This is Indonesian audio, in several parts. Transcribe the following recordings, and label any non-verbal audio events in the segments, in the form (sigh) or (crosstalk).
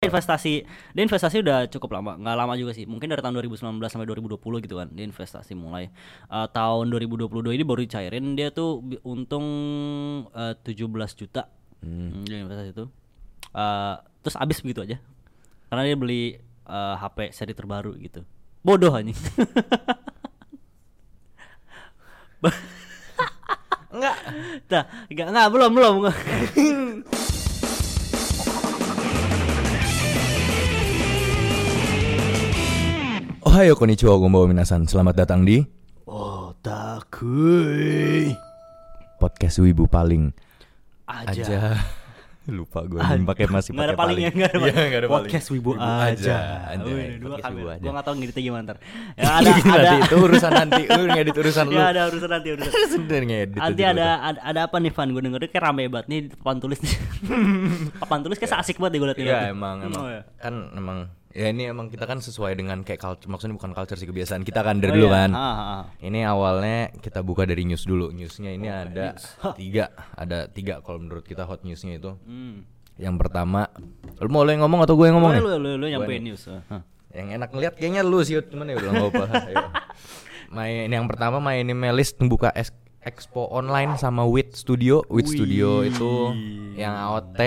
investasi dia investasi udah cukup lama nggak lama juga sih. Mungkin dari tahun 2019 sampai 2020 gitu kan dia investasi mulai. Eh, tahun 2022 ini baru dicairin dia tuh untung eh, 17 juta. Hmm. dia investasi itu. Eh, terus habis begitu aja. Karena dia beli eh, HP seri terbaru gitu. Bodoh anjing. Enggak. Nah, enggak, enggak, belum, belum. (laughs) Ohayo konnichiwa gombawa minasan. Selamat datang di Oh, takui podcast Wibu paling aja. aja. (laughs) Lupa gue pakai masih pakai palingnya, nggak ada Iya, paling. ada paling. Podcast Wibu, aja. Anjay, Wih, dua podcast kali. Wibu aja. Gua enggak tahu ngeditnya gimana ntar. (laughs) Ya ada Nanti ada itu urusan nanti. Lu ngedit urusan (laughs) lu. Ya ada urusan nanti urusan. Sudah ngedit. Nanti aja ada, udah. ada ada apa nih Van? Gue denger kayak rame banget nih papan tulis papan tulis kayak asik banget deh gue liat Iya emang emang Oh, ya. kan emang ya ini emang kita kan sesuai dengan kayak culture maksudnya bukan culture sih kebiasaan kita kan dari Oh, dulu iya. kan. Ah, ah, ah. Ini awalnya kita buka dari news dulu. Newsnya Oh, ini ada (laughs) tiga, ada tiga kalau menurut kita hot newsnya itu. Hmm. Yang pertama, lu mau lu yang ngomong atau gue yang ngomong Boleh nih? lu lu lu nyampein news. Hah. Yang enak ngeliat kayaknya lu sih, cuman ya udah nggak apa. (laughs) Main yang pertama main Melis buka es- expo online sama Wit Studio. Wit Studio itu yang AOT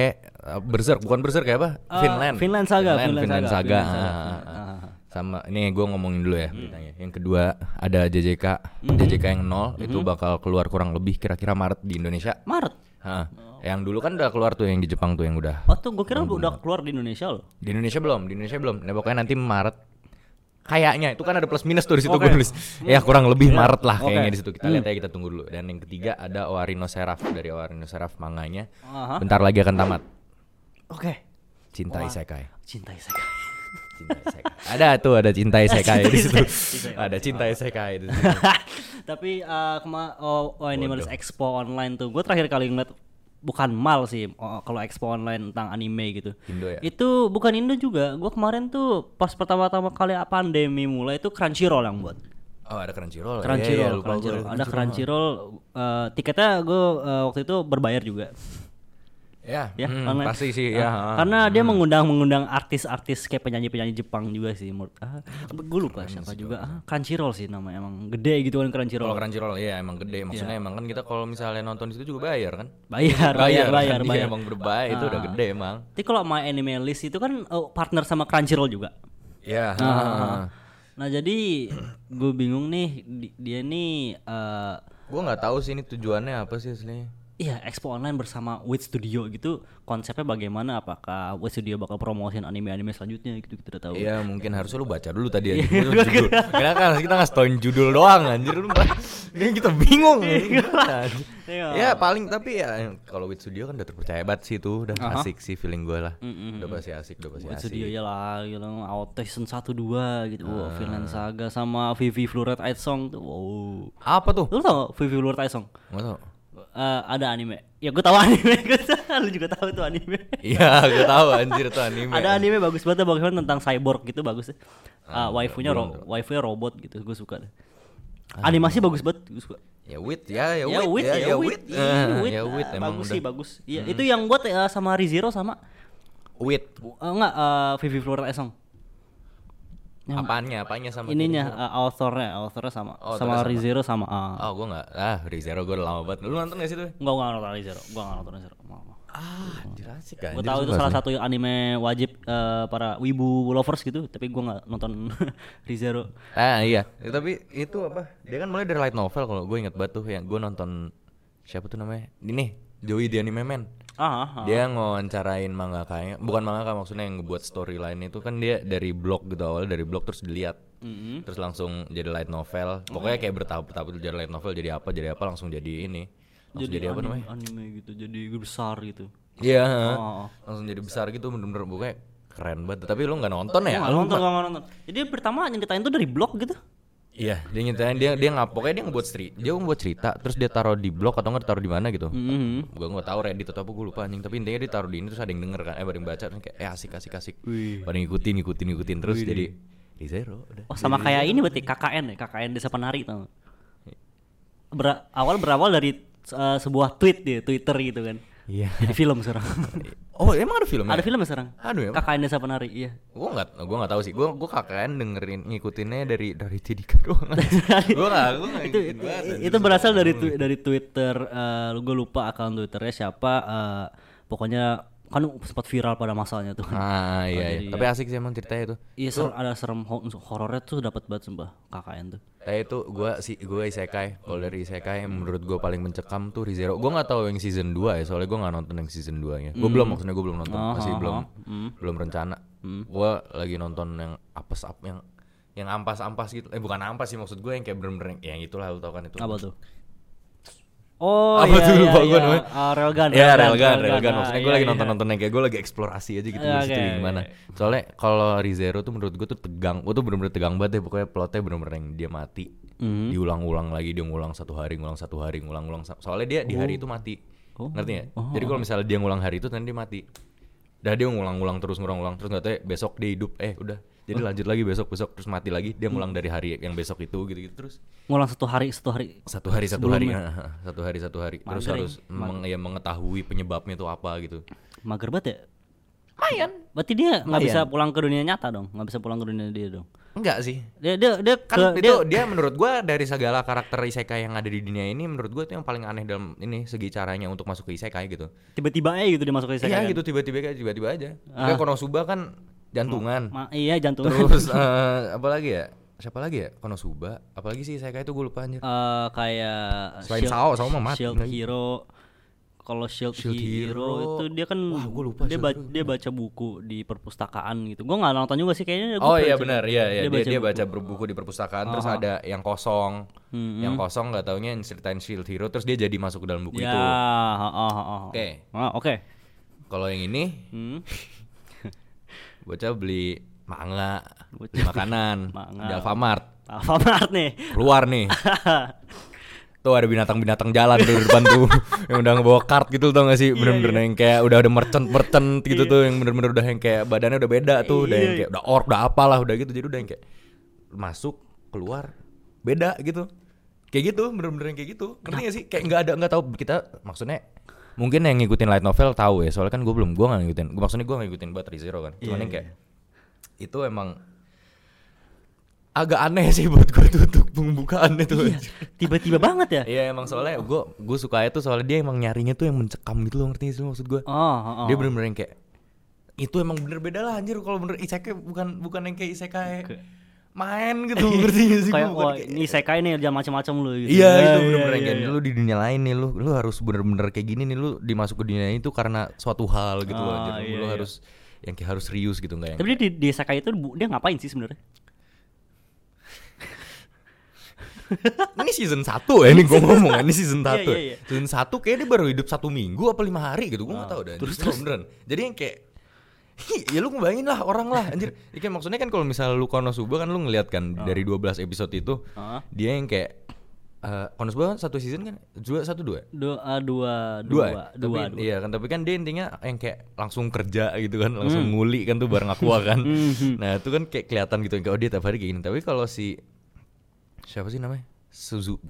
uh, Berserk, bukan Berserk ya apa? Ah, Finland. Finland Saga, Finland, Finland Finland Saga, Saga. Finland Saga. Ah, ah, Ah, ah. Sama ini gue ngomongin dulu ya beritanya. Yang kedua ada JJK, JJK yang nol itu bakal keluar kurang lebih kira-kira Maret di Indonesia. Maret. Hah. Yang dulu kan udah keluar tuh yang di Jepang tuh yang udah. Oh tuh gue kira udah keluar di Indonesia loh. Di Indonesia belum, di Indonesia belum. Nah, pokoknya nanti Maret kayaknya itu kan ada plus minus tuh di situ Oke. gue nulis. Ya kurang lebih Ya, Maret lah kayaknya di situ. Kita lihat aja kita tunggu dulu. Dan yang ketiga ada Oarino Seraph dari Oarino Seraph manganya. Aha. Bentar lagi akan tamat. Oke. Cinta Isekai. Cinta saya. Cinta Isekai. ada tuh ada Cinta Isekai di situ. Isekai. ada Cinta Isekai di situ. (laughs) Tapi eh kema oh, oh ini Malis Expo online tuh. Gue terakhir kali ngeliat bukan mal sih oh, kalau expo online tentang anime gitu. Indo ya? Itu bukan Indo juga. Gue kemarin tuh pas pertama-tama kali pandemi mulai itu Crunchyroll yang buat. Oh, ada Crunchyroll. ya? Crunchyroll, lupa gua Crunchyroll. Ada Crunchyroll. eh, tiketnya gue waktu itu berbayar juga. Ya, Ya, hmm, online. pasti sih ya. ha. Karena dia mengundang mengundang artis-artis kayak penyanyi-penyanyi Jepang juga sih menurut. Ah, gue lupa siapa juga. Ah, Crunchyroll sih namanya emang gede gitu kan Kalau Crunchyroll. Crunchyroll ya emang gede. Maksudnya emang kan kita kalau misalnya nonton di situ juga bayar kan? Bayar, bayar, bayar, kan? Iya, bayar. emang berbayar itu udah Ah. gede emang. Tapi kalau My Anime List itu kan oh, partner sama Crunchyroll juga. Ya. Nah, nah jadi gue bingung nih di- dia nih eh Gue nggak tahu sih ini tujuannya apa sih aslinya. Iya expo online bersama Wit Studio gitu konsepnya bagaimana apakah Wit Studio bakal promosiin anime-anime selanjutnya gitu kita tahu. Iya mungkin harusnya lu baca dulu tadi Lu judul. Karena kan kita nggak setauin judul doang anjir lu Ini kita bingung. Ya paling tapi ya kalau with studio kan udah terpercaya banget sih itu udah Aha. asik sih feeling gue lah. Mm-mm. Udah pasti asik, udah pasti Wit asik. Studio ya lah gitu AOT season 1 2 gitu. Wow, Ah. Finland Saga sama Vivi Fluoret Ice Song tuh. Wow. Apa tuh? Lu tau Vivi Fluoret Ice Song? Nggak tahu. Eh, ada anime. Ya gue tahu (laughs) anime. Tahu, Lu juga tahu tuh anime. Iya, gue tahu anjir tuh anime. Ada anime bagus banget bagus banget tentang cyborg gitu bagus deh. Ah, Ah, waifunya ro waifunya robot gitu, gue suka deh. Animasi bagus banget, gue suka. Ya wit ya, ya Ya wit, wit, ya, ya ya wit, wit. iya, Eh, wit, Ya ah, wit emang bagus udah. sih bagus. Iya, itu yang buat eh, sama Rizero sama Wit. eh, enggak eh, Vivi Flora Esong. Yang Apanya, apanya sama ininya Rizero? eh, authornya, authornya sama Oh, sama. Rizero sama ah. Oh, gue nggak. Ah, Rizero gue udah lama banget. Lu nonton gak sih tuh? Enggak, enggak nonton Rizero. Gua enggak nonton Rizero. Maaf, maaf. Ah, anjir asik kan. Gue tahu itu salah satu anime wajib eh, para wibu lovers gitu, tapi gua nggak nonton (laughs) Rizero. Ah iya, Ya, tapi itu apa? Dia kan mulai dari light novel kalau gue inget banget tuh yang gue nonton siapa tuh namanya? Ini Joey the Anime Man. Ah, ah, ah. Dia ngewawancarain mangakanya, bukan mangaka maksudnya yang ngebuat storyline itu kan dia dari blog gitu awalnya dari blog terus dilihat. Mm-mm. Terus langsung jadi light novel. Pokoknya kayak bertahap-tahap itu jadi light novel jadi apa jadi apa langsung jadi ini. Langsung jadi, apa anime, namanya? Anime gitu, jadi besar gitu. Iya, Oh. langsung jadi besar gitu bener-bener pokoknya keren banget. Tapi lu nggak nonton ya? Nggak Lu nonton, nggak nonton. Jadi pertama nyeritain tuh dari blog gitu. Iya, dia nyeritain dia dia nggak pokoknya dia ngebuat cerita, dia ngebuat cerita, terus dia taruh di blog atau nggak taruh di mana gitu. Mhm. Gua nggak tahu Reddit atau apa gue lupa anjing, tapi intinya dia taruh di ini terus ada yang denger kan, eh ada yang baca terus kayak eh asik asik asik. Wih. Pada ngikutin ngikutin ngikutin terus jadi di zero udah. Oh sama kayak ini berarti KKN ya, KKN Desa Penari tau nggak? Ber- awal berawal dari eh, sebuah tweet dia, Twitter gitu kan. Iya. Jadi film sekarang. (laughs) Oh emang ada filmnya? Ada filmnya sekarang. Aduh ya. KKN Desa Penari, iya. Gue nggak, gue nggak tahu sih. Gue gue KKN dengerin ngikutinnya dari dari Tidika doang. (laughs) gue nggak, gue nggak itu banget, anjir. itu berasal dari twi- dari Twitter eh gue lupa akun Twitternya siapa eh, pokoknya kan sempat viral pada masanya tuh kan. Ah iya, iya. jadi Tapi asik sih emang ceritanya itu. Iya ser- ada serem ho- horornya tuh dapat banget sumpah KKN tuh. Saya itu gue si gue isekai. Kalau dari isekai yang menurut gue paling mencekam tuh Rizero. Gue nggak tahu yang season 2 ya, soalnya gue nggak nonton yang season 2 nya. Gue belum maksudnya gue belum nonton, Oh, masih oh, belum. Hmm. belum rencana. Gue lagi nonton yang apes up yang yang ampas-ampas gitu. Eh bukan ampas sih maksud gue yang kayak bener-bener yang itulah lu tau kan itu. Apa tuh? Oh Apa iya tuh? iya Lupa iya. gua namanya. Ah, Railgun. Ya Railgun, Railgun. ah, Maksudnya gue iya, lagi iya. nonton-nonton yang kayak gue lagi eksplorasi aja gitu di Oke, situ gimana. iya. Soalnya kalau Rizero tuh menurut gue tuh tegang. Gue tuh bener-bener tegang banget deh. Pokoknya plotnya bener-bener yang dia mati. Mhm. Diulang-ulang lagi, dia ngulang satu hari, ngulang satu hari, ngulang-ngulang. sa- Soalnya dia di hari itu mati. Oh. Ngerti gak? Oh. Jadi kalau misalnya dia ngulang hari itu nanti dia mati. Dah dia ngulang-ngulang terus ngulang-ngulang terus nggak tahu ya, besok dia hidup. Eh udah. Jadi Oh. lanjut lagi besok besok terus mati lagi. Hmm. Dia ngulang dari hari yang besok itu gitu-gitu terus Ngulang satu hari satu hari. satu hari satu hari Sebelumnya. satu hari satu hari terus Mager ya. harus meng- ya mengetahui penyebabnya itu apa gitu Mager banget ya. lumayan Berarti dia nggak bisa pulang ke dunia nyata dong, nggak bisa pulang ke dunia dia dong. enggak sih Dia dia dia kan ke- itu dia dia, menurut gua dari segala karakter isekai yang ada di dunia ini menurut gua itu yang paling aneh dalam ini segi caranya untuk masuk ke isekai gitu tiba-tiba aja gitu dia masuk ke isekai. iya kan? gitu tiba-tiba kayak tiba-tiba aja Ah. Kayak Konosuba kan jantungan Ma- iya jantung. terus (laughs) eh, apa lagi ya siapa lagi ya Konosuba apalagi sih isekai itu gue lupa anjir Eh, kayak Selain Sao, Sao mah mati Shield. Hero. Kalau Shield, Shield Hero, Hero. itu dia kan Wah, gua lupa dia ba- Hero dia baca buku di perpustakaan gitu. Gua nggak nonton juga sih kayaknya. Oh iya benar, iya iya dia, dia, buku. baca berbuku di perpustakaan terus ada yang kosong. Mm-mm. Yang kosong nggak taunya yang ceritain Shield Hero terus dia jadi masuk ke dalam buku Ya, itu. Oke. Ah, oke. Kalau yang ini Hmm. (laughs) bocah beli manga, beli makanan (laughs) manga. di Alfamart. Alfamart nih. Keluar nih. (laughs) Tuh ada binatang-binatang jalan tuh di depan tuh (laughs) yang udah ngebawa kart gitu tau gak sih Iya, bener-bener yang kayak udah ada merchant merchant gitu tuh yang bener-bener udah yang kayak badannya udah beda tuh udah yang Iya. kayak udah orc udah apalah udah gitu jadi udah yang kayak masuk keluar beda gitu kayak gitu bener-bener yang kayak gitu ngerti gak sih kayak nggak ada nggak tahu kita maksudnya mungkin yang ngikutin light novel tahu ya soalnya kan gue belum gue nggak ngikutin. Gua- maksudnya gue ngikutin buat Zero kan. Cuman Iya, yang kayak itu emang agak aneh sih buat gue tuh untuk pembukaan itu Iya, tiba-tiba banget ya. Iya emang soalnya gue gue suka itu soalnya dia emang nyarinya tuh yang mencekam gitu loh ngerti sih maksud gue Oh, oh, oh. dia bener-bener yang kayak itu emang bener beda lah anjir kalau bener isekai bukan bukan yang kayak isekai main gitu ngerti gak sih kayak wah kayak- ini isekai nih jangan macam-macam lu gitu. Iya Ya, itu iya, bener-bener iya, kayak iya. lu di dunia lain nih lu lu harus bener-bener kayak gini nih lu dimasuk ke dunia itu karena suatu hal gitu loh Ah, anjir. iya, lu iya. harus yang kayak harus serius gitu nggak yang Tapi dia di, di isekai itu dia ngapain sih sebenarnya? (laughs) ini season 1 ya ini gue (laughs) ngomong ini season 1 Iya, iya, iya. season 1 kayak dia baru hidup satu minggu apa lima hari gitu gue nggak Ah, tahu dah terus- terus beneran jadi yang kayak ya lu ngebayangin lah orang lah anjir ya kan maksudnya kan kalau misalnya lu Konosuba kan lu ngeliat kan dari 12 episode itu Ah. dia yang kayak eh Konosuba kan satu season kan dua satu dua Dua, ah, dua, dua, dua, ya? dua, tapi, dua. iya kan tapi kan dia intinya yang kayak langsung kerja gitu kan Hmm. langsung nguli kan tuh bareng aqua kan (laughs) nah itu kan kayak kelihatan gitu oh dia tiap hari kayak gini tapi kalau si siapa sih namanya Suzu,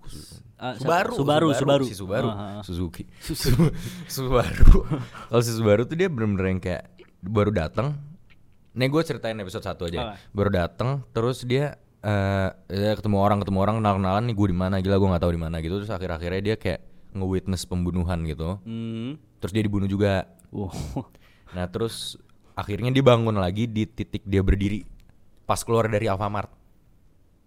Ah, Subaru, Subaru, Subaru. si Subaru, ah, ah. Suzuki, Su- (laughs) Subaru. Kalau si Subaru tuh dia bener-bener yang kayak baru datang. Nih gue ceritain episode 1 aja. Oke. Baru datang, terus dia eh ya ketemu orang, ketemu orang, kenal-kenalan nih gue di mana, gila gue nggak tahu di mana gitu. Terus akhir-akhirnya dia kayak nge-witness pembunuhan gitu. Hmm. Terus dia dibunuh juga. Wow. Nah terus akhirnya dia bangun lagi di titik dia berdiri pas keluar dari Alfamart.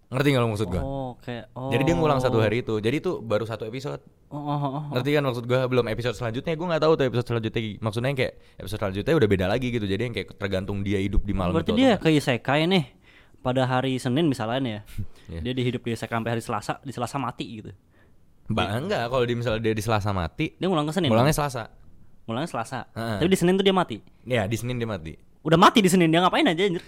Ngerti gak lo maksud gue? Oh, kayak oh. Jadi dia ngulang satu hari itu. Jadi itu baru satu episode. Oh, oh, oh, oh. Ngerti kan maksud gue belum episode selanjutnya gue nggak tahu tuh episode selanjutnya maksudnya yang kayak episode selanjutnya udah beda lagi gitu jadi yang kayak tergantung dia hidup di malam Berarti itu dia ke isekai nih pada hari Senin misalnya ya. (laughs) Iya. Dia dihidup di isekai sampai hari Selasa, di Selasa mati gitu. Mbak enggak kalau di misalnya dia di Selasa mati Dia ngulang ke Senin. mulangnya Selasa Mulangnya Selasa. Heeh. Tapi di Senin tuh dia mati. ya di Senin dia mati Udah mati di Senin dia ngapain aja anjir?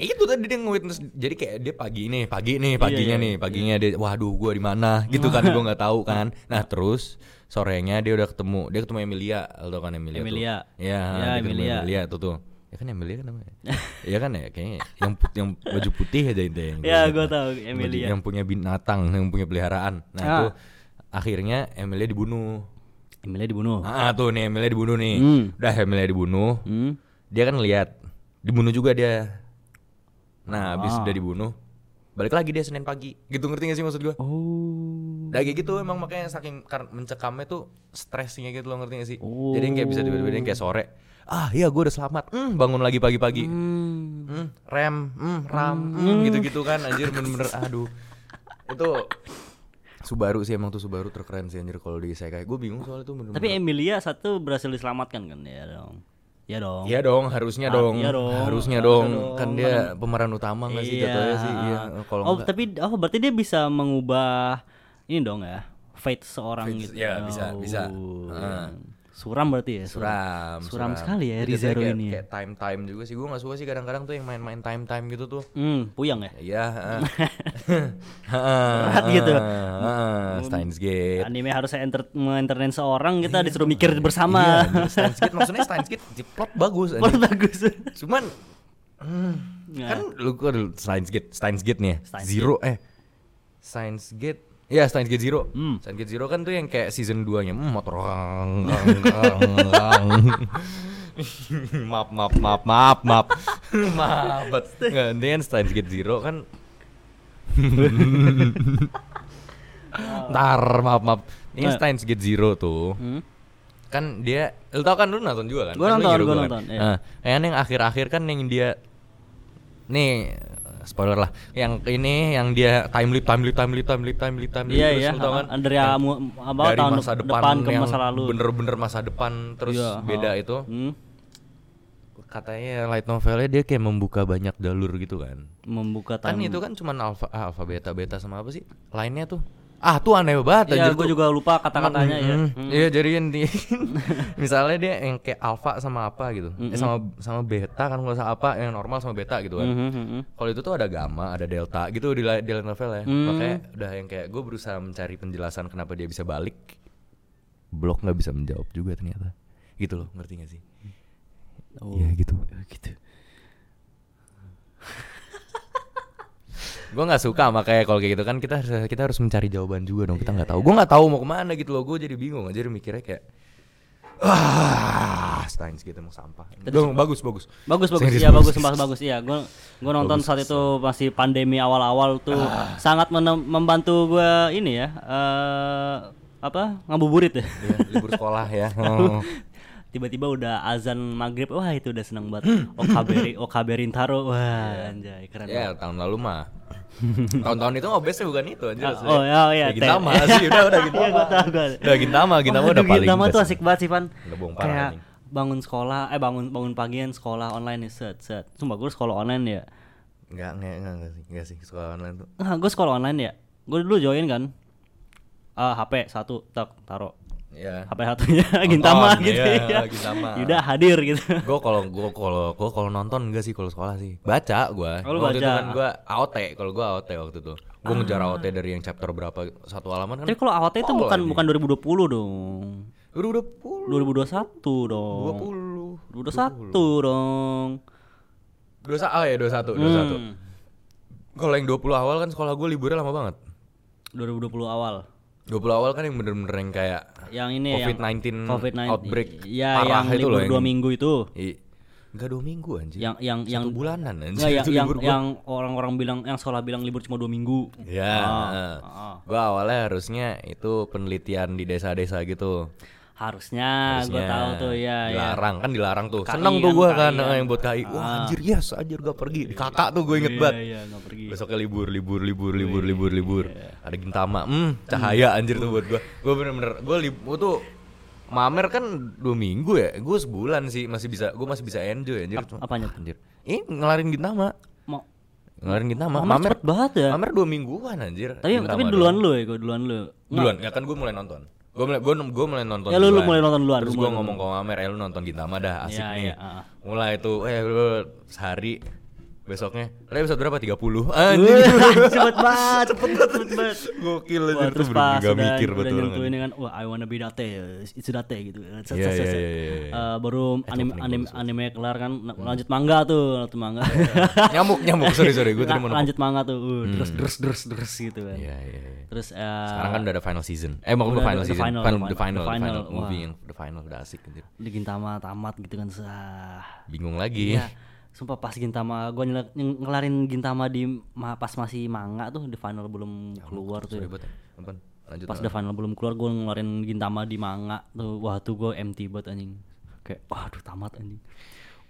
Eh, itu tadi dia nge-witness jadi kayak dia pagi nih pagi nih paginya iya, nih paginya dia waduh gua di mana gitu kan gua nggak tahu kan nah terus sorenya dia udah ketemu dia ketemu Emilia lo kan Emilia Emilia. tuh ya, Ya, Emilia. Emilia tuh tuh ya kan Emilia kan namanya (laughs) Iya kan ya kayaknya yang put- yang baju putih aja itu yang Ya, gua tahu, Baju- Emilia. yang punya binatang yang punya peliharaan nah Ah. itu akhirnya Emilia dibunuh Emilia dibunuh. Ah tuh nih Emilia dibunuh nih. Hmm. Udah Emilia dibunuh. Hmm. Dia kan lihat dibunuh juga dia. Nah, habis Ah. udah dibunuh, balik lagi dia Senin pagi. Gitu ngerti gak sih maksud gua? Oh. Udah kayak gitu emang makanya saking mencekamnya tuh stresnya gitu loh ngerti gak sih? Oh. Jadi kayak bisa tiba-tiba kayak sore. Ah iya gue udah selamat. Hmm, bangun lagi pagi-pagi. Hmm. Hmm, rem, hmm, ram, hmm, gitu-gitu kan anjir bener-bener aduh. Itu Subaru sih emang tuh Subaru terkeren sih anjir kalau di saya kayak gue bingung soalnya tuh bener-bener. Tapi Emilia satu berhasil diselamatkan kan ya dong. Ya dong. Iya dong, harusnya Ah, dong. iya dong, Harusnya harusnya dong. dong. Kan dia pemeran utama nggak sih jatuhnya sih? Iya, kalau oh, enggak- tapi oh berarti dia bisa mengubah ini dong ya. Fate seorang Fate, gitu. ya, bisa, bisa. Oh, Heeh. Suram berarti ya. Suram, Suram sekali ya Rizero kayak- ini ya. Kayak time time juga sih. Gue nggak suka sih kadang-kadang tuh yang main-main time time gitu tuh. Hmm, puyang ya. Iya. heeh. (laughs) Heeh, Berat gitu. heeh, Steins Gate. Anime harus enter entertain seorang kita disuruh mikir bersama. Iya, anjir, Steins Gate maksudnya Steins Gate di plot bagus. Anjir. bagus. Cuman hmm, Ya. kan lu dulu Steins Gate, Steins Gate nih. ya? Steins Zero eh Steins Gate Iya Steins Gate Zero Hmm. Steins Gate Zero kan tuh yang kayak season 2 nya hmm, motor (laughs) gang, gang. maaf maaf maaf maaf maaf (laughs) maaf nggak kan Steins Gate Zero kan (laughs) ntar maaf maaf ini Nah. Steins Gate Zero tuh Hmm? kan dia lu tau kan lu nonton juga kan Gua Kan nonton, gua kan? nonton, iya. nah yang akhir-akhir kan yang dia nih spoiler lah yang ini yang dia time leap time leap time leap time leap time leap time leap Iya terus iya. lu tau kan Dari apa dari tahun masa depan, depan ke masa lalu. bener-bener masa depan terus Iya, beda ha. itu Hmm? katanya light novelnya dia kayak membuka banyak jalur gitu kan Membuka kan time. itu kan cuman alfa ah, alfa beta beta sama apa sih lainnya tuh ah tuh aneh banget Iya, gue juga lupa kata-katanya ya. Mm, Hmm. Iya jadi yang di (laughs) misalnya dia yang kayak alpha sama apa gitu, eh, sama sama beta kan nggak usah apa yang normal sama beta gitu kan. Mhm, mhm. Kalau itu tuh ada gamma, ada delta gitu di, di novel ya. Hmm. Makanya udah yang kayak gue berusaha mencari penjelasan kenapa dia bisa balik. Blok nggak bisa menjawab juga ternyata. Gitu loh, ngerti gak sih? Oh. Iya gitu. gitu. Gue nggak suka makanya kalau kayak gitu kan kita harus kita harus mencari jawaban juga dong. Kita nggak tahu. Gue nggak tahu mau ke mana gitu loh. Gue jadi bingung aja mikirnya kayak Wah, Steins gitu emang sampah. Dong, bagus bagus. Bagus bagus Serius, iya bagus bagus bagus iya gua gua nonton Bagus. saat itu masih pandemi awal-awal tuh Ah. sangat membantu gua ini ya eh apa ngabuburit ya Iya, libur sekolah ya. (laughs) Oh. Tiba-tiba udah azan maghrib wah itu udah seneng banget okaberi okaberin taro wah anjay keren Ya banget tahun lalu mah. (laughs) Tahun-tahun itu ngobesnya bukan itu aja. Ah, oh, ya, oh, iya, ya, Gintama sih, udah udah Gintama. (laughs) Iya, gua tahu, gua. Udah Gintama, Gintama Wah, udah paling Gintama tuh asik banget sih Pan kayak bangun sekolah eh bangun bangun pagian sekolah online nih set set sumpah gue sekolah online ya Enggak, enggak, enggak, enggak sih, enggak sih sekolah online tuh. Nah, gue sekolah online ya. Gue dulu join kan. Ah, HP satu, tak taruh. Ya. HP satunya (laughs) Gintama Nonton, gitu iya, ya. (laughs) Gintama. Yuda hadir gitu. (laughs) gue kalau gue kalau gue kalau nonton enggak sih kalau sekolah sih baca gue Oh, lu waktu itu baca. kan gue AOT kalau gue AOT waktu itu gue ngejar AOT dari yang chapter berapa satu halaman kan Tapi kalau AOT itu Oh, bukan anjing. bukan 2020 dong. udah udah puluh 2021 dong. dua puluh 2021 dong. dua satu oh ya dua satu dua satu Hmm. kalau yang 20 awal kan sekolah gue liburnya lama banget 2020 awal. 20 awal kan yang bener-bener yang kayak Yang ini yang COVID-19 COVID-19 outbreak Iya, parah yang itu libur loh dua yang- minggu itu. I, enggak dua minggu anjir Yang yang yang satu bulanan anjir Enggak, yang (laughs) yang, yang orang-orang bilang yang sekolah bilang libur cuma dua minggu. Ya, Ah, ah. gua awalnya harusnya itu penelitian di desa-desa gitu. Harusnya, gue Harusnya tahu tuh ya ya. dilarang kan dilarang tuh. KI Seneng tuh kan, gua KI kan eh, yang buat KI. Wah Ah. anjir yes, anjir gak pergi. Di kakak tuh gue inget Iya, banget. Iya, nggak pergi. Besoknya libur, libur, libur, libur, libur, libur. Ada Gintama, hmm, cahaya anjir tuh buat gua. Gua bener-bener, gua, lib- gua tuh mamer kan dua minggu ya. Gue sebulan sih masih bisa, gua masih bisa enjoy anjir. Cuma- apanya? Anjir. Ini ngelarin Gintama. Mau Ngelarin Gintama. Mamer Mamer, cepet banget ya. mamer dua mingguan anjir. Tapi Gintama tapi doang. duluan lu ya, gue duluan lu. Duluan, ya kan gue mulai nonton. Gue mulai, gue, gue mulai nonton Ya, lu- lu mulai nonton duluan, Terus lu gue ngomong ke Mamer, eh lu nonton Gintama dah asik Iya, nih. iya, ah. Mulai tuh, eh lu sehari besoknya. Lah episode berapa? 30. Wih, Anjing. cepet banget, (laughs) cepet banget, cepet banget. Gokil Wah, anjir terus pas udah, gak mikir udah nyentuh ini kan, wah I wanna be date, itu date gitu. Set, Iya, iya, iya, iya, iya. Eh, baru anime anime Hmm. anime kelar kan, na- lanjut manga tuh, lanjut manga. nyamuk, nyamuk. Sorry, sorry. Gue tadi mau lanjut manga tuh, uh, terus terus terus terus gitu kan. Iya, iya, iya. Terus eh, Sekarang kan udah ada final season. Eh, mau Udah final season. final, the final, the final, movie yang the final udah asik di Gintama tamat gitu kan. Bingung lagi. Sumpah pas Gintama gua nyel- ngelarin Gintama di ma- pas masih manga tuh di final belum keluar tuh. Ya. buat apaan? Lanjut. Pas udah final belum keluar gua ngeluarin Gintama di manga tuh. Wah, tuh gua empty banget anjing. Kayak waduh tamat anjing.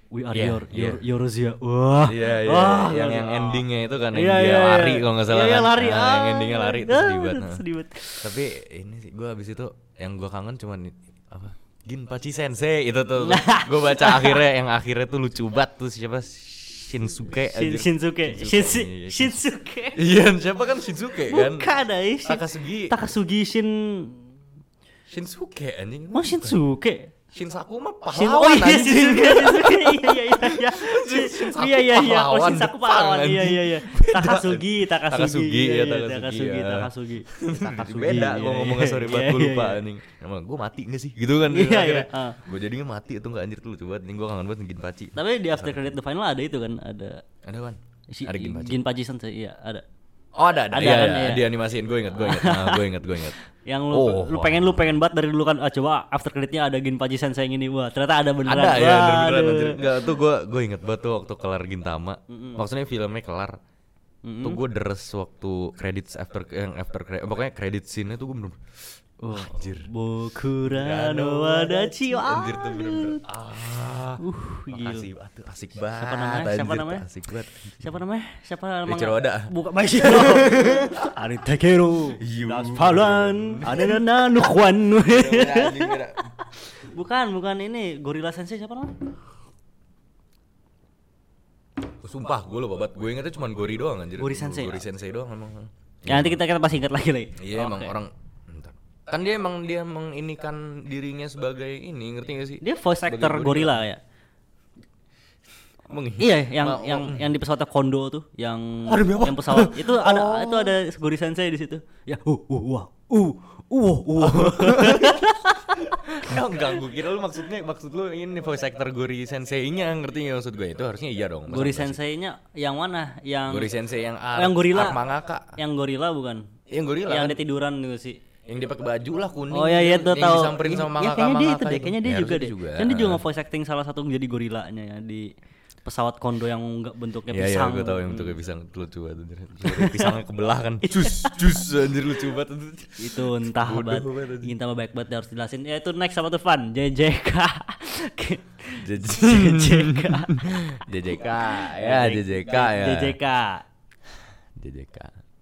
We are Iya, your iya. your Yorozia. Wah. Iya iya Wah, yang yang endingnya itu kan yang Iya, dia iya, lari kalau nggak salah Iya, iya, kan. lari. Nah, yang Ah, endingnya lari ah, sedih banget. aduh, nah. sedih banget. Tapi ini sih gue abis itu yang gue kangen cuman apa Ginpachi Sensei itu tuh gue baca akhirnya yang akhirnya tuh lucu banget tuh siapa Shinsuke Shin-. Shinsuke. Shinsuke, Shinsu- iya, iya, Shinsuke. Iya siapa kan Shinsuke kan Bukan, ay. Shin- Takasugi Takasugi Shin Shinsuke anjing Oh Shinsuke. Shinsaku mah Shin pahlawan oh iya anjing. Shinsuke. (laughs) iya iya iya iya. (laughs) Shinsaku Iya iya iya. Oh Shinsaku Jepang, pahlawan. Iya (laughs) anjing. iya iya. Takasugi, Takasugi. Takasugi, Iya, ya, iya, Takasugi, Takasugi. Takasugi. Beda iya, iya, ngomongnya iya, sorry banget iya, iya, lupa iya. anjing emang gue mati gak sih gitu kan Iya, iya, ah. gue jadinya mati itu nggak anjir tuh banget nih gue kangen banget Ginpachi Tapi di after credit the final ada itu kan ada ada kan si ada Ginpachi Ginpachi Sensei iya ada. Oh ada ada, Ada iya, kan, iya, iya. di animasiin gue inget gue inget nah, gue inget gue inget (laughs) Yang lu Oh, lu wah. pengen lu pengen banget dari dulu kan ah, coba after creditnya ada Ginpachi Sensei yang ini. Wah ternyata ada beneran. ada ya beneran anjir. Enggak tuh gue gue inget banget tuh waktu kelar Gintama maksudnya filmnya kelar. Tuh gue deres waktu credits after yang after credit pokoknya credit scene nya tuh gue bener Oh, anjir Bokura no wadachi anjir tuh bener-bener ah Uh, gila. makasih tuh asik banget namanya? Siapa anjir, namanya? tuh asik banget Siapa namanya? Siapa namanya? Eiichiro Oda. Bukan Maishiro. Ari (laughs) Takeru. Iya. Das Palan. Ada Nana (laughs) Nukwan. Anjing, beda. bukan, bukan ini Gorilla Sensei siapa namanya? Sumpah gue lupa banget Gue ingetnya cuma Gori doang anjir Gori Sensei. Gori Sensei doang emang Ya nanti kita kita pasti ingat lagi lagi. Iya emang orang. Kan dia emang dia menginikan dirinya sebagai ini ngerti gak sih? Dia voice Sebagai actor gorila. gorila ya. Meng- Iya, yang Ma- yang yang di pesawat Kondo tuh, yang demi apa? yang pesawat itu ada Oh. itu ada Gori Sensei di situ. Ya, uh, uh, wah, uh, uh, uh. (laughs) Ya enggak, gue kira lu maksudnya maksud lu ini voice actor Gori Sensei-nya ngerti gak maksud gue? Itu harusnya iya dong. Gori sih? Sensei-nya yang mana? Yang Gori Sensei yang ar- yang gorila. Mangaka. Yang gorila bukan? Yang gorila yang kan? dia tiduran gitu sih. Yang dia pakai baju lah kuning. Oh ya iya yang- tuh yang tahu. disamperin Iya, sama iya, mangaka kayaknya dia itu mangaka deh, kayaknya dia Ya, juga deh. Kan dia juga nge-voice acting salah satu jadi gorilanya ya di pesawat kondo yang enggak bentuknya Iya iya pisang. gue tahu yang bentuknya pisang itu lucu banget anjir. Pisangnya kebelah kan. (laughs) Jus jus anjir lucu banget. anjir. itu entah banget tambah baik banget harus jelasin ya itu next apa tuh fun JJK JJK JJK ya JJK ya JJK JJK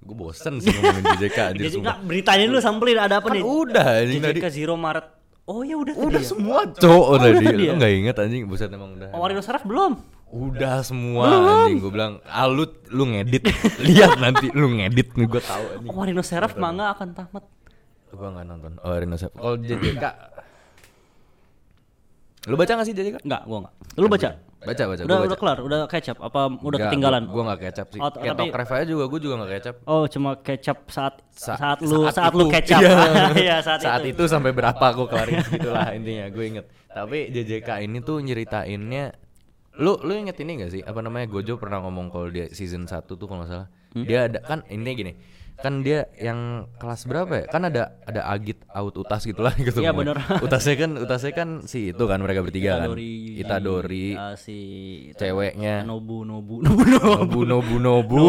gue bosen sih ngomongin JJK anjir JJK sumpah. beritanya dulu sampelin ada apa kan nih? udah anjing tadi. JJK Zero Maret. Oh ya udah udah tadi ya? semua cowok Oh, tadi udah tadi lu ya? nggak inget anjing? Buset emang udah. Oh, Warino Saraf belum? Udah semua anjing gue bilang ah lu ngedit. (laughs) Lihat nanti lu ngedit nih gue tahu anjing. Oh, Warino Saraf manga akan tamat. Gue nggak nonton. Oh Rino Sep kalau JJK lu baca nggak sih JJK enggak gua enggak lu baca baca baca udah gua baca. udah kelar udah catch up apa udah Nggak, ketinggalan gua, gua nggak kecap sih Oh, kayak tapi- Tok Reva juga gua juga nggak kecap Oh cuma kecap saat Sa- saat, lu saat, itu. lu kecap Iya. (laughs) Iya saat, saat itu. itu. sampai berapa gue kelarin segitulah intinya gue inget tapi JJK ini tuh nyeritainnya lu lu inget ini gak sih apa namanya Gojo pernah ngomong kalau dia season 1 tuh kalau nggak salah Hmm? dia ada kan intinya gini kan dia yang kelas berapa ya? Kan ada ada agit out utas gitulah (laughs) gitu. Iya benar utasnya kan utasnya kan si itu kan mereka bertiga kan. Itadori, Itadori uh, si ceweknya. Nobu Nobu Nobu Nobu. Nobu Nobu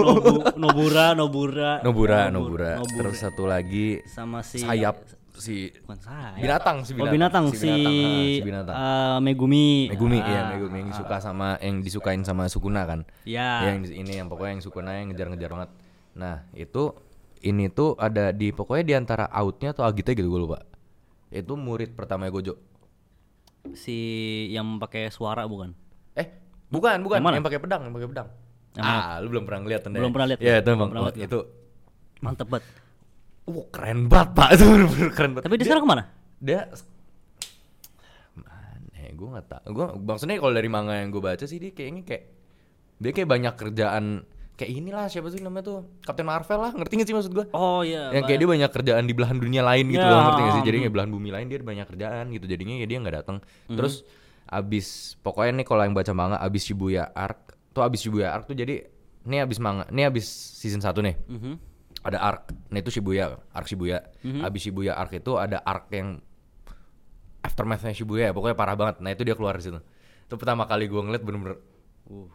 (laughs) Nobura Nobura. Nobura Nobura terus satu lagi sama si sayap si bukan saya binatang si oh, binatang, oh, binatang. Si, binatang, si, nah, si binatang. Uh, Megumi. Megumi iya, ah, ya Megumi yang suka sama yang disukain sama Sukuna kan. Ya yeah. yang ini yang pokoknya yang Sukuna yang ngejar-ngejar banget nah itu ini tuh ada di pokoknya di antara outnya atau agitnya gitu gue lupa. Itu murid pertama Gojo si yang pakai suara bukan? Eh bukan bukan. Yang mana? yang pakai pedang yang pakai pedang. Yang ah lu belum pernah ngeliat Tanda, Belum pernah lihat. ya itu emang. Oh, lihat. itu. Mantep banget. Wah keren banget pak. (laughs) Itu bener-bener keren banget. Tapi dia sekarang ke mana? dia mana ya gue nggak tahu. Gue maksudnya kalau dari manga yang gue baca sih dia kayaknya kayak Dia kayak banyak kerjaan kayak inilah siapa sih namanya tuh Captain Marvel lah ngerti gak sih maksud gua? Oh iya. yang kayak dia banyak kerjaan di belahan dunia lain gitu Ya. loh ngerti gak sih jadi kayak belahan bumi lain dia banyak kerjaan gitu jadinya ya dia nggak datang Mhm. terus abis pokoknya nih kalau yang baca manga abis Shibuya Arc tuh abis Shibuya Arc tuh jadi ini abis manga ini abis season 1 nih Mhm. ada arc nah itu Shibuya arc Shibuya Mhm. abis Shibuya arc itu ada arc yang aftermathnya Shibuya ya pokoknya parah banget nah itu dia keluar di situ itu pertama kali gua ngeliat bener-bener Uh.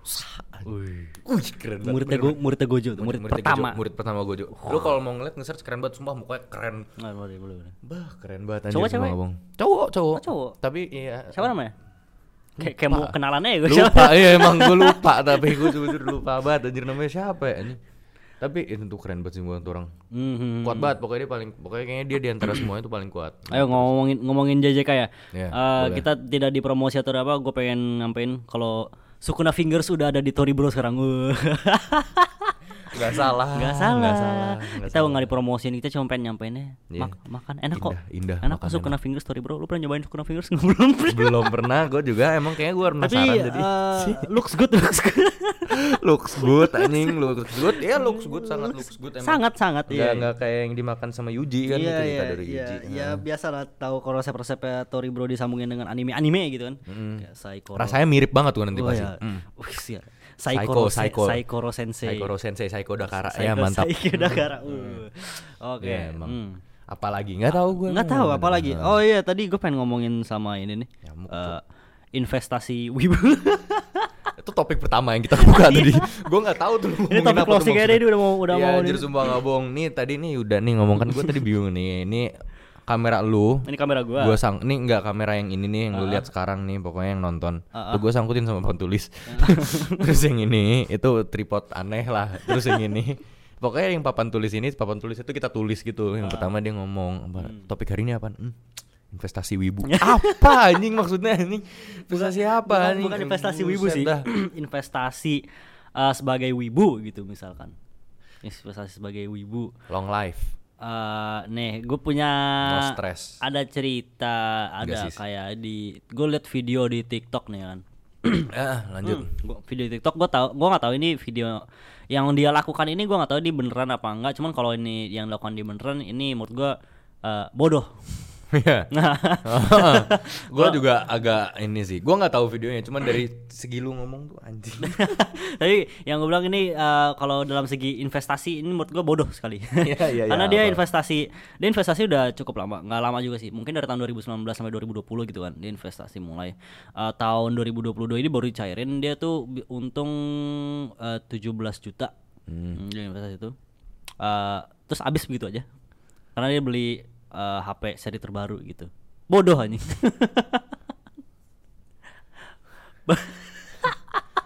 Wih, Wih, keren banget. Muridnya Go, muridnya Gojo tuh, murid, Murid pertama. Gojo, murid pertama Gojo. Lu kalau mau ngeliat nge-search keren banget sumpah mukanya keren. Nggak, boleh, boleh, boleh. Bah, keren banget Cowok, anjir sama cewek? Cowok, cowok. Oh, cowok. Tapi iya. Siapa namanya? Kayak kayak mau kenalannya ya gue Lupa, iya emang gue lupa tapi gue jujur lupa banget anjir namanya siapa ya anjir. Tapi itu tuh keren banget sih gua tuh orang. Mhm. Kuat banget pokoknya dia paling pokoknya kayaknya dia di antara (clears throat) semuanya itu paling kuat. Ayo ngomongin ngomongin JJK ya. Iya, Eh, boleh. kita tidak dipromosi atau apa, gue pengen nyampein kalau Sukuna Fingers udah ada di Tori Bro sekarang. (laughs) Uh. Gak salah. Gak salah. Gak salah. nggak kita nggak dipromosiin, kita cuma pengen nyampeinnya. Iya. Mak- makan enak kok. Indah, indah, Enak kok Sukuna Fingers Tori Bro. Lu pernah nyobain Sukuna Fingers (laughs) nggak? belum? Belum pernah gue juga emang kayaknya gue Tapi penasaran jadi. eh, (laughs) (laughs) looks good, looks good. looks good anjing, looks good. Ya looks good sangat looks good emang. sangat sangat Nggak, iya. nggak kayak yang dimakan sama Yuji kan iya, itu iya, kita dari iya, Yuji. iya, biasa lah tahu kalau resep-resepnya Tori Bro disambungin dengan anime-anime gitu kan. Kayak Saikoro. Rasanya mirip banget tuh nanti Oh, pasti. ya. Hmm. Saikoro, Saiko. Saikoro Sensei. Saikoro Sensei, Saiko Dakara. Saiko- ya mantap. Saiko Dakara. Uh. Oke. Iya, emang. hmm. Apalagi nggak tahu gue. Nggak tahu apa lagi. Oh iya, tadi gue pengen ngomongin sama ini nih. Nyamuk, Eh, investasi wibu. (laughs) Itu topik pertama yang kita buka (laughs) tadi. gue nggak tahu tuh. ini topik closing aja deh, udah mau udah Iya, mau nih. sumpah nggak bohong. Nih tadi nih udah nih ngomong kan gue tadi bingung nih. Ini kamera lu. Ini kamera gua. Gue sang, ini nggak kamera yang ini nih yang lu lihat sekarang nih pokoknya yang nonton. Ah, Tuh gue sangkutin sama papan tulis. (laughs) Terus yang ini itu tripod aneh lah. Terus yang ini pokoknya yang papan tulis ini papan tulis itu kita tulis gitu. Yang pertama dia ngomong apa, topik hari ini apa? Hmm, investasi wibu. (laughs) apa anjing maksudnya anjing? Investasi apa bukan, anjing? bukan investasi wibu sih. dah. (clears throat) investasi eh, sebagai wibu gitu misalkan. Investasi sebagai wibu. Long life. Eh nih, gue punya No stress. ada cerita, ada kayak di gue liat video di TikTok nih kan. (clears throat) ah, lanjut. Hmm, gua video di TikTok gue tau gue nggak tahu ini video yang dia lakukan ini gue nggak tahu ini beneran apa enggak cuman kalau ini yang dilakukan di beneran ini menurut gue eh, bodoh Iya. (laughs) gue juga agak ini sih. Gue nggak tahu videonya, cuman dari segi lu ngomong tuh anjing. (laughs) tapi yang gue bilang ini eh, kalau dalam segi investasi ini menurut gue bodoh sekali (laughs) Iya, iya, iya, karena dia apa? investasi dia investasi udah cukup lama nggak lama juga sih mungkin dari tahun 2019 sampai 2020 gitu kan dia investasi mulai Eh, tahun 2022 ini baru dicairin dia tuh untung eh, 17 juta Hmm, dia investasi itu Eh, terus habis begitu aja karena dia beli eh, HP seri terbaru gitu bodoh anjing (laughs)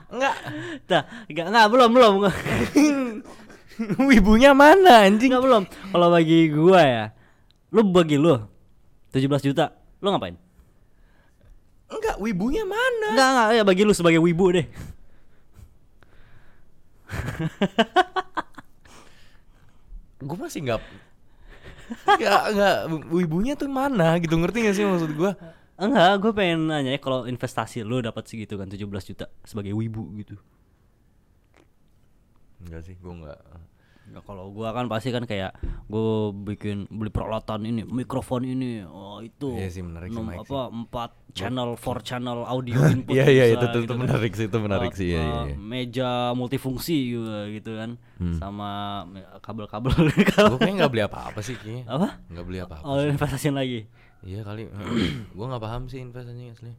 Enggak. Nah, enggak, enggak belum belum (laughs) Wibunya mana anjing? Enggak belum. Kalau bagi gua ya, lu bagi lu 17 juta, lu ngapain? Enggak, wibunya mana? Enggak enggak ya bagi lu sebagai wibu deh. Gue masih nggak Enggak, enggak, wibunya tuh mana gitu ngerti gak sih maksud gue? Enggak, gue pengen nanya ya kalau investasi lu dapat segitu kan 17 juta sebagai wibu gitu. Enggak sih, gue enggak. Nah, kalau gua kan pasti kan kayak gue bikin beli peralatan ini, mikrofon ini, oh itu. Iya sih, menarik sih, apa empat channel, four channel audio input. Iya iya itu itu gitu kan. menarik sih itu menarik sih ya, uh, iya. meja multifungsi juga gitu kan sama me- kabel-kabel (laughs) Gue kayaknya nggak beli apa-apa sih kayaknya. apa Nggak beli apa-apa. oh investasiin lagi Iya kali. (clears throat) gue nggak paham sih investasinya asli.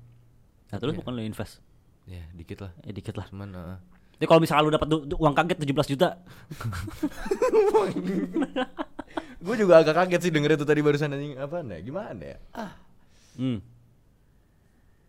nah terus bukan lo invest Ya dikit lah. ya dikit lah Cuman uh, jadi kalau misalnya lu dapat uang kaget 17 juta (laughs) (laughs) gue juga agak kaget sih denger itu tadi barusan anjing apa ya? Gimana ya? Ah. hmm.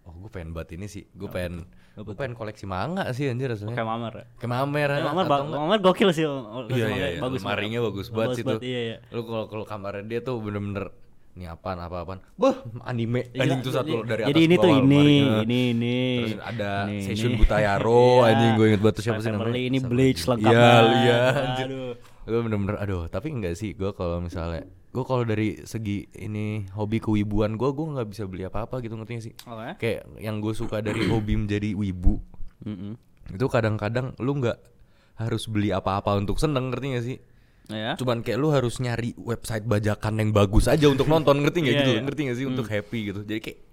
Oh gue pengen buat ini sih. Gue pengen gue pengen koleksi manga sih anjir rasanya. kayak mamer ya Kayak mamer. Kayak ah, mamer, ba- mamer gokil sih oh, Iya iya, iya. bagus lemarinya bagus banget sih tuh. iya iya Lu kalau kalau kamarnya dia tuh bener-bener ini apaan apa apaan. Bah, anime Gila, anjing tuh satu jadi- dari atas jadi ini ke tuh ini ini ini Terus ada ini, Seishun ini. Butayaro, (laughs) Iya. anjing gue inget banget tuh siapa sih namanya? Ini Bleach lengkap Iya, banget. iya anjir. Gue bener-bener aduh, tapi enggak sih gue kalau misalnya gue kalau dari segi ini hobi kewibuan gue gue nggak bisa beli apa-apa gitu ngerti gak sih Oke. kayak yang gue suka dari hobi menjadi wibu Mm-mm. itu kadang-kadang lu nggak harus beli apa-apa untuk seneng ngerti gak sih Ya. cuman kayak lu harus nyari website bajakan yang bagus aja untuk nonton ngerti nggak Iya, gitu iya. ngerti gak sih untuk happy gitu jadi kayak ya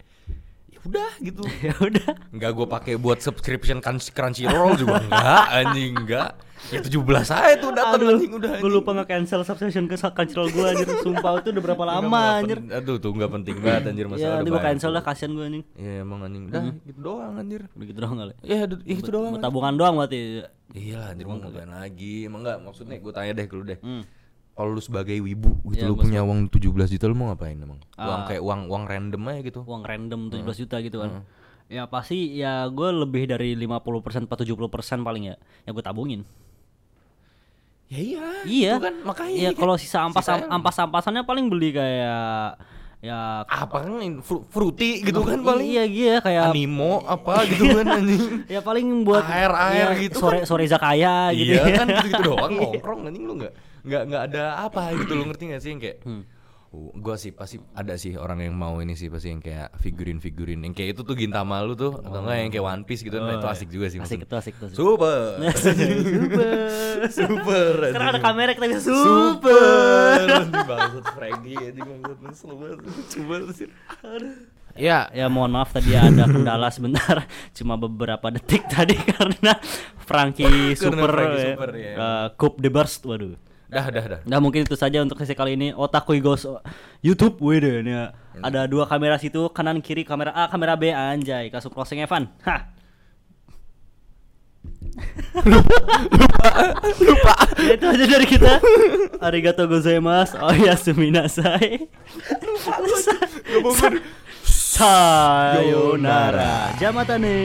udah gitu (laughs) ya udah. nggak gue pakai buat subscription Crunch- Crunchyroll juga enggak anjing enggak ya 17 aja tuh datang anjing udah gue lupa nge-cancel subscription ke Crunchyroll gue anjir. Sumpah itu udah berapa lama anjir. aduh tuh nggak penting banget anjir Ya, masalah nanti gue cancel lah kasihan gue anjing. ya emang anjing udah gitu doang anjir Begitu doang kali. ya aduh, itu doang tabungan doang berarti. iya lah anjir mau ngapain lagi emang enggak maksudnya gue tanya deh ke lu deh Hmm. Kalau lu sebagai wibu gitu Ya, lu punya uang 17 juta lu mau ngapain emang uang Ah. kayak uang uang random aja gitu Uang random 17 juta gitu kan. Ya pasti ya gue lebih dari 50% 4 70% paling ya. Ya gue tabungin. ya iya Iya. itu kan makanya Iya kan. kalau sisa ampas Sisanya- ampas ampasannya paling beli kayak ya apa kan fru- fruity gitu kan paling Iya iya kayak animo apa (laughs) gitu kan anjing ya paling buat Air-air ya, gitu sore sore zakaya gitu iya ya. kan gitu, gitu doang (laughs) nongkrong anjing lu nggak nggak nggak ada apa gitu lu ngerti nggak sih yang kayak Hmm. Oh, gua sih pasti ada sih orang yang mau ini sih pasti yang kayak figurin-figurin yang kayak itu tuh Gintama lu tuh atau enggak yang kayak One Piece gitu nah, itu asik juga sih Oh, Asik itu asik itu. asik. Super. Super. Super. Sekarang ada kamera kita bisa Super. super. Banget. Coba sih. Ya, Ya mohon maaf tadi ada kendala sebentar (laughs) Cuma beberapa detik tadi (laughs) karena Frankie Super, Frankie ya. Super, ya. Eh, Coupe de Burst Waduh dah dah dah. Nah mungkin itu saja untuk sesi kali ini. Otaku Ghost YouTube. Wede nih ya. Ada dua kamera situ Kanan kiri kamera A kamera B. Anjay Kasus closing Evan. Hah. (laughs) Lupa ya, (laughs) itu aja dari kita. Arigato gozaimasu. Oh ya suminasai. (laughs) Sayonara. Jamatane